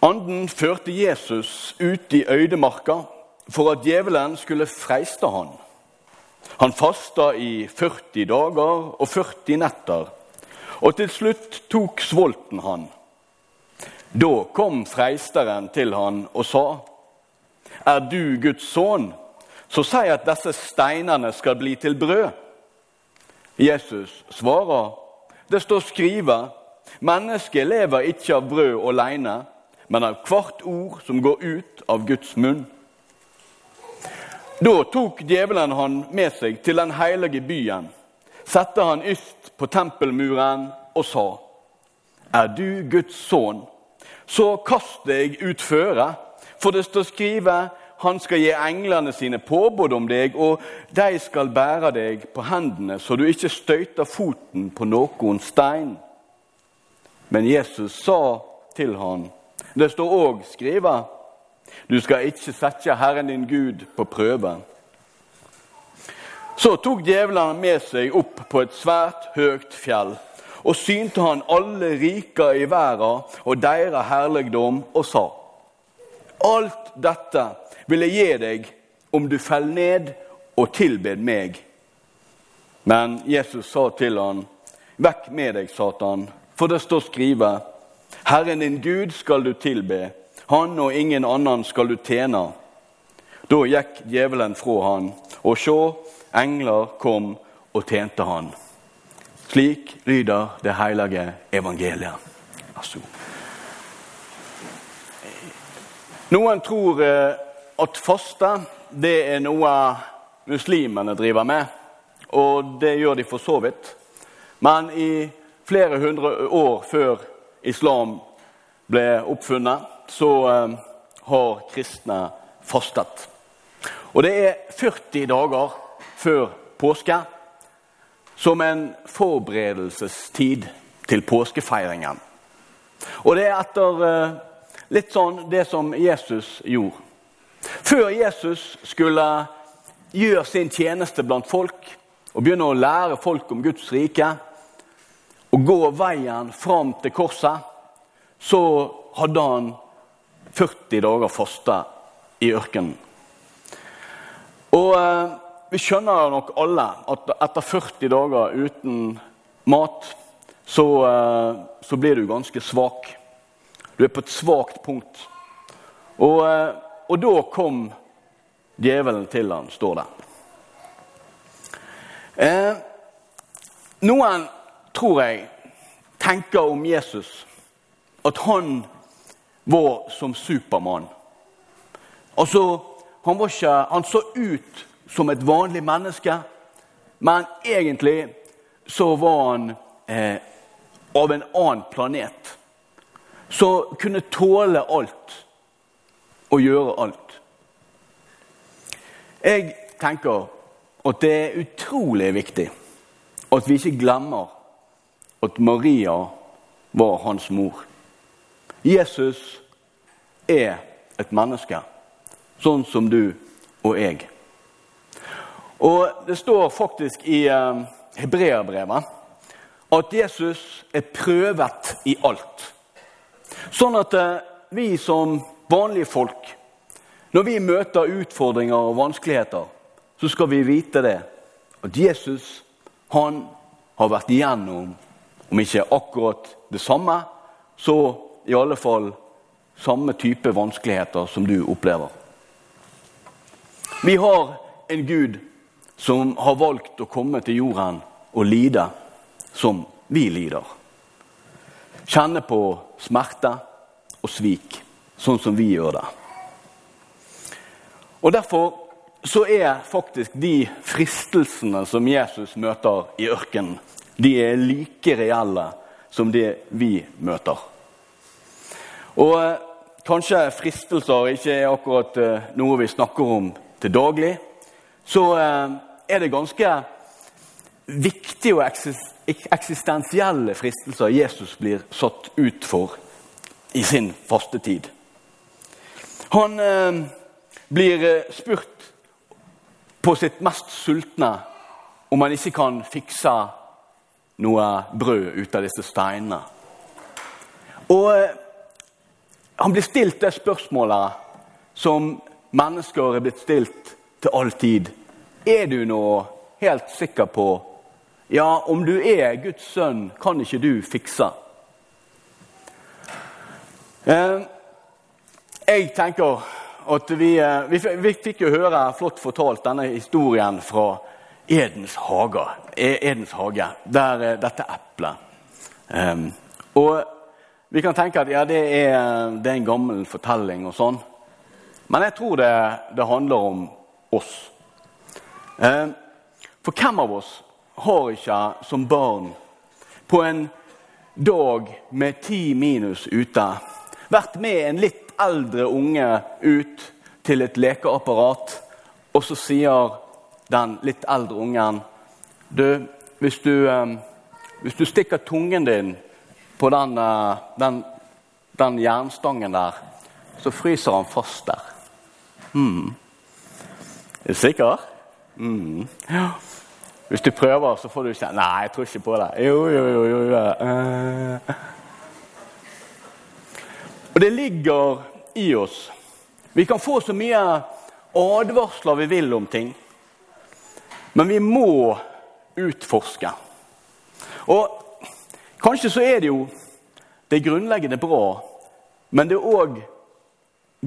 Anden førte Jesus ut i øydemarka for at djevelen skulle freiste han. Han fasta i 40 dager og 40 netter, og til slutt tok svolten han. Da kom freisteren til han og sa, Er du Guds sønn, så si at disse steinene skal bli til brød. Jesus svarer, det står skrevet, mennesket lever ikke av brød alene, men av hvert ord som går ut av Guds munn. Da tok djevelen han med seg til den hellige byen, satte han yst på tempelmuren og sa:" Er du Guds sønn, så kast deg utføre, for det står skrevet:" Han skal gi englene sine påbud om deg, og de skal bære deg på hendene, så du ikke støyter foten på noen stein. Men Jesus sa til han, det står òg skrevet, du skal ikke sette Herren din Gud på prøve. Så tok djevelen med seg opp på et svært høyt fjell og synte han alle riker i verden og deres herligdom, og sa:" Alt dette vil jeg gi deg om du faller ned og tilbed meg. Men Jesus sa til han, Vekk med deg, Satan, for det står skrevet:" Herren din Gud skal du tilbe, han og ingen annen skal du tjene. Da gikk djevelen fra han, og sjå, engler kom og tjente han. Slik lyder det hellige evangeliet. Altså. Noen tror eh, at faste det er noe muslimene driver med, og det gjør de for så vidt. Men i flere hundre år før islam ble oppfunnet, så eh, har kristne fastet. Og det er 40 dager før påske som en forberedelsestid til påskefeiringen. Og det er etter eh, litt sånn det som Jesus gjorde. Før Jesus skulle gjøre sin tjeneste blant folk og begynne å lære folk om Guds rike og gå veien fram til korset, så hadde han 40 dager faste i ørkenen. Og eh, vi skjønner nok alle at etter 40 dager uten mat, så, eh, så blir du ganske svak. Du er på et svakt punkt. Og, eh, og da kom djevelen til han, står det. Eh, noen, tror jeg, tenker om Jesus at han var som Supermann. Altså, han, ikke, han så ut som et vanlig menneske, men egentlig så var han eh, av en annen planet. Som kunne tåle alt og gjøre alt. Jeg tenker at det er utrolig viktig at vi ikke glemmer at Maria var hans mor. Jesus er et menneske, sånn som du og jeg. Og Det står faktisk i uh, Hebreerbrevet at Jesus er prøvet i alt. Sånn at uh, vi som vanlige folk, når vi møter utfordringer og vanskeligheter, så skal vi vite det. At Jesus han har vært igjennom, om ikke akkurat det samme, så i alle fall samme type vanskeligheter som du opplever. Vi har en Gud som har valgt å komme til jorden og lide som vi lider. Kjenne på smerte og svik, sånn som vi gjør det. Og Derfor så er faktisk de fristelsene som Jesus møter i ørkenen, de er like reelle som det vi møter. Og eh, kanskje fristelser ikke er akkurat eh, noe vi snakker om til daglig, så eh, er det ganske viktige og eksistensielle fristelser Jesus blir satt ut for i sin fastetid. Han blir spurt på sitt mest sultne om han ikke kan fikse noe brød ut av disse steinene. Og eh, han blir stilt det spørsmålet som mennesker er blitt stilt til all tid. Er du nå helt sikker på Ja, om du er Guds sønn, kan ikke du fikse? Eh, jeg tenker at vi, eh, vi, fikk jo høre flott fortalt denne historien fra Edens hage, e, Edens hage der dette eplet. Um, og vi kan tenke at ja, det er, det er, en gammel fortelling og sånn. Men jeg tror det, det handler om oss. Um, for hvem av oss har ikke som barn på en dag med ti minus ute vært med en litt eldre unge ut til et lekeapparat, og så sier den litt eldre ungen du, hvis du, um, hvis du stikker tungen din på den, uh, den, den, jernstangen der, så fryser han fast der. Mm. Er du sikker? Mm. Ja. Hvis du prøver, så får du kjenne Nei, jeg tror ikke på det. Jo, jo, jo. jo, jo. Uh. Og det ligger i oss. Vi kan få så mye advarsler vi vil om ting. Men vi må utforske. Og kanskje så er det jo det grunnleggende bra, men det er òg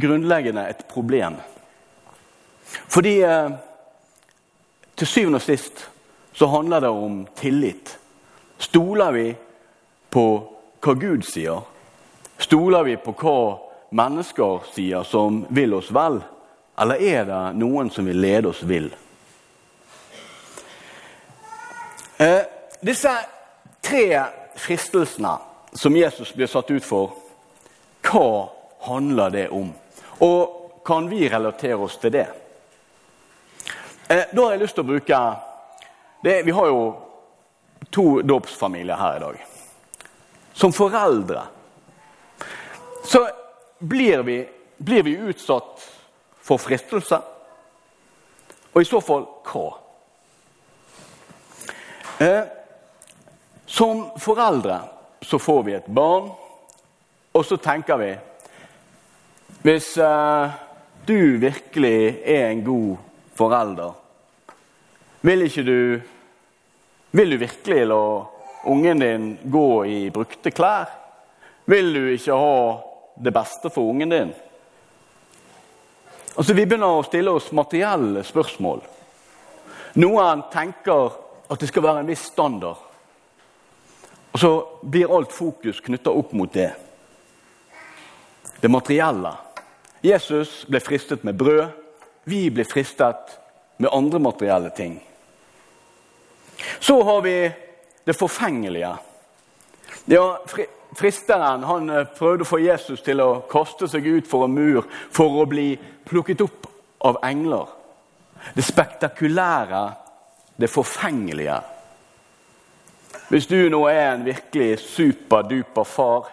grunnleggende et problem. Fordi eh, til syvende og sist så handler det om tillit. Stoler vi på hva Gud sier? Stoler vi på hva mennesker sier som vil oss vel? Eller er det noen som vil lede oss vill? Eh, disse tre fristelsene som Jesus blir satt ut for, hva handler det om? Og kan vi relatere oss til det? Eh, da har jeg lyst til å bruke det, Vi har jo to dåpsfamilier her i dag. Som foreldre så blir vi, blir vi utsatt for fristelse. Og i så fall hva? Eh, som foreldre så får vi et barn, og så tenker vi Hvis eh, du virkelig er en god forelder, vil ikke du Vil du virkelig la ungen din gå i brukte klær? Vil du ikke ha det beste for ungen din? Altså, Vi begynner å stille oss materielle spørsmål. Noen tenker at det skal være en viss standard. Og så blir alt fokus knytta opp mot det. Det materielle. Jesus ble fristet med brød. Vi blir fristet med andre materielle ting. Så har vi det forfengelige. Ja, Fristeren han eh, prøvde å få Jesus til å kaste seg ut for en mur for å bli plukket opp av engler. Det spektakulære det forfengelige. Hvis du nå er en virkelig superduper far,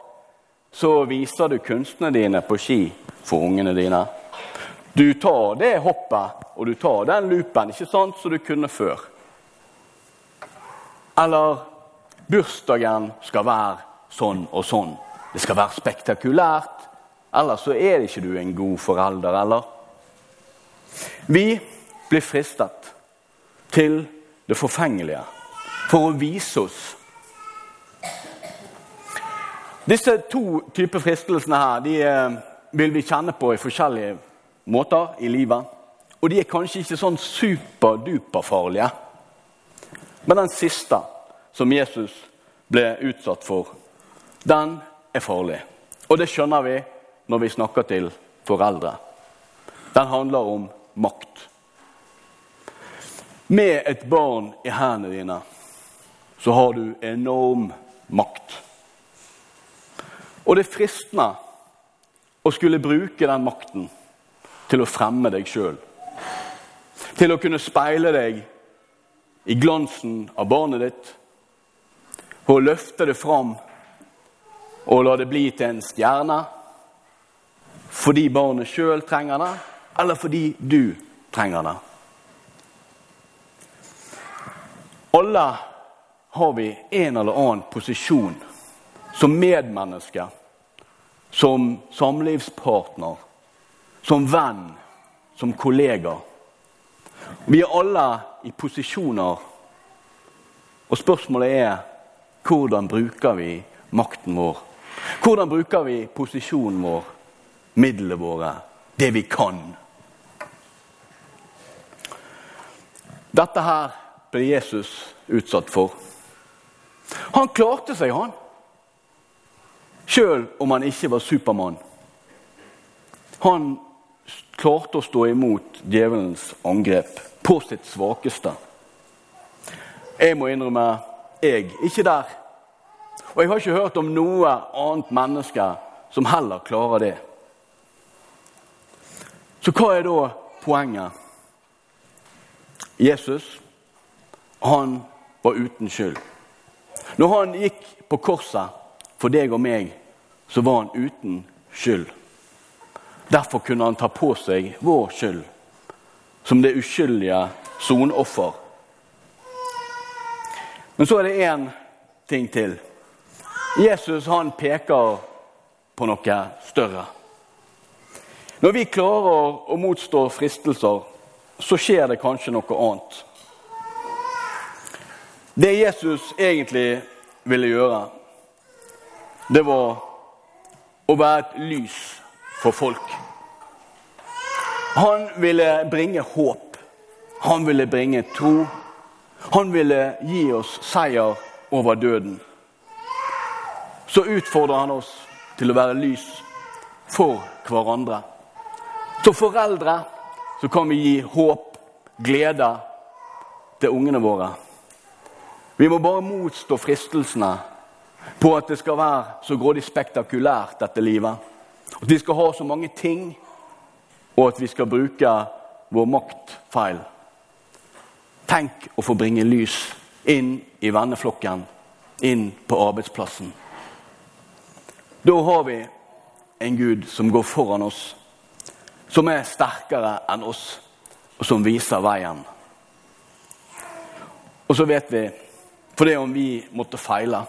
så viser du kunstene dine på ski for ungene dine. Du tar det hoppet og du tar den loopen, ikke sant, som du kunne før. Eller bursdagen skal være sånn og sånn. Det skal være spektakulært. Ellers så er ikke du en god forelder, eller? Vi blir fristet til det forfengelige, for å vise oss. Disse to typer fristelsene her, de eh, vil vi kjenne på i forskjellige måter i livet. Og de er kanskje ikke sånn superduperfarlige. Men den siste, som Jesus ble utsatt for, den er farlig. Og det skjønner vi når vi snakker til foreldre. Den handler om makt. Med et barn i hendene dine så har du enorm makt. Og det er fristende å skulle bruke den makten til å fremme deg sjøl. Til å kunne speile deg i glansen av barnet ditt. Og løfte det fram og la det bli til en stjerne. Fordi barnet sjøl trenger det, eller fordi du trenger det. Alle har vi en eller annen posisjon som medmenneske, som samlivspartner, som venn, som kollega. Vi er alle i posisjoner, og spørsmålet er hvordan bruker vi makten vår? Hvordan bruker vi posisjonen vår, midlene våre, det vi kan? Dette her ble Jesus utsatt for. Han klarte seg, han. Sjøl om han ikke var Supermann. Han klarte å stå imot djevelens angrep på sitt svakeste. Jeg må innrømme jeg ikke der. Og jeg har ikke hørt om noe annet menneske som heller klarer det. Så hva er da poenget? Jesus, han var uten skyld. Når han gikk på korset for deg og meg, så var han uten skyld. Derfor kunne han ta på seg vår skyld som det uskyldige sonoffer. Men så er det én ting til. Jesus han peker på noe større. Når vi klarer å motstå fristelser, så skjer det kanskje noe annet. Det Jesus egentlig ville gjøre, det var å være et lys for folk. Han ville bringe håp. Han ville bringe tro. Han ville gi oss seier over døden. Så utfordrer han oss til å være lys for hverandre. Som foreldre så kan vi gi håp, glede, til ungene våre. Vi må bare motstå fristelsene på at det skal være så grådig spektakulært, dette livet. At vi skal ha så mange ting og at vi skal bruke vår makt feil. Tenk å få bringe lys inn i venneflokken, inn på arbeidsplassen. Da har vi en Gud som går foran oss, som er sterkere enn oss, og som viser veien. Og så vet vi, for det om vi måtte feile,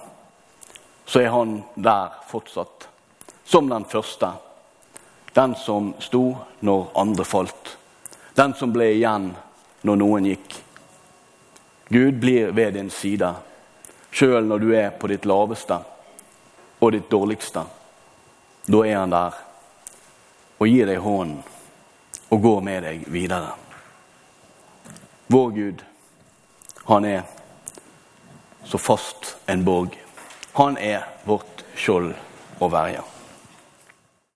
så er han der fortsatt, som den første. Den som sto når andre falt. Den som ble igjen når noen gikk. Gud blir ved din side, sjøl når du er på ditt laveste og ditt dårligste. Da er han der og gir deg hånden og går med deg videre. Vår Gud, han er så fast en borg. Han er vårt skjold og verge.